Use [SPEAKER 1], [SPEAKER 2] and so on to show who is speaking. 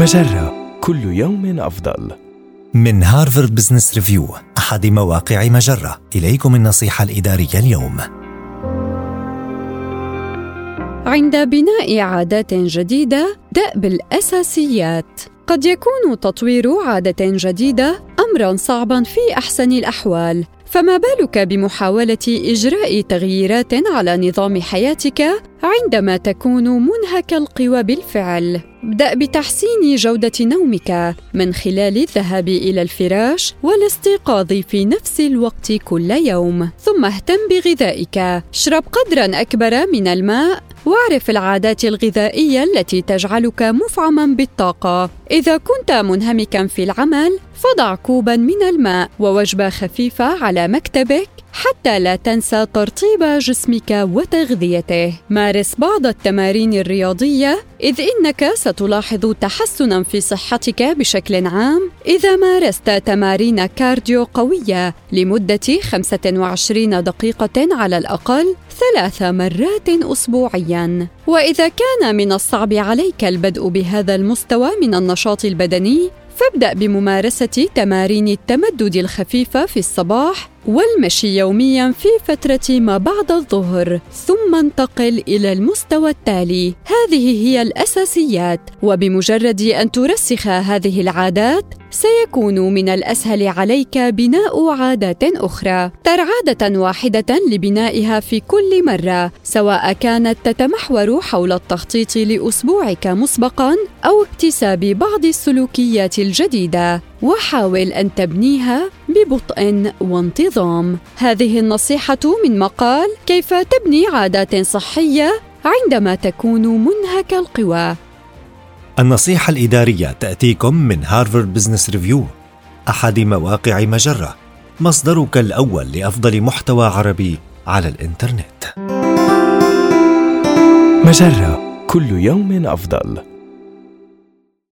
[SPEAKER 1] مجرة كل يوم أفضل.
[SPEAKER 2] من هارفارد بزنس ريفيو أحد مواقع مجرة. إليكم النصيحة الإدارية اليوم.
[SPEAKER 3] عند بناء عادات جديدة ابدأ بالأساسيات قد يكون تطوير عادة جديدة أمرا صعبا في أحسن الأحوال. فما بالك بمحاولة إجراء تغييرات على نظام حياتك عندما تكون منهك القوى بالفعل؟ ابدأ بتحسين جودة نومك من خلال الذهاب إلى الفراش والاستيقاظ في نفس الوقت كل يوم، ثم اهتم بغذائك، اشرب قدرا أكبر من الماء واعرف العادات الغذائية التي تجعلك مفعما بالطاقة إذا كنت منهمكا في العمل فضع كوبا من الماء ووجبة خفيفة على مكتبك حتى لا تنسى ترطيب جسمك وتغذيته. مارس بعض التمارين الرياضية إذ إنك ستلاحظ تحسنا في صحتك بشكل عام. إذا مارست تمارين كارديو قوية لمدة 25 دقيقة على الأقل ثلاث مرات اسبوعيا. وإذا كان من الصعب عليك البدء بهذا المستوى من النشاط البدني فابدأ بممارسة تمارين التمدد الخفيفة في الصباح والمشي يوميا في فترة ما بعد الظهر ثم انتقل إلى المستوى التالي. هذه هي الأساسيات. وبمجرد أن ترسخ هذه العادات سيكون من الأسهل عليك بناء عادات أخرى. تر عادة واحدة لبنائها في كل مرة سواء كانت تتمحور حول التخطيط لأسبوعك مسبقا أو اكتساب بعض السلوكيات الجديدة. وحاول أن تبنيها ببطء وانتظام. هذه النصيحة من مقال كيف تبني عادات صحية عندما تكون منهك القوى
[SPEAKER 2] النصيحة الإدارية تأتيكم من هارفارد بزنس ريفيو أحد مواقع مجرة مصدرك الأول لأفضل محتوى عربي على الإنترنت.
[SPEAKER 1] مجرة كل يوم أفضل.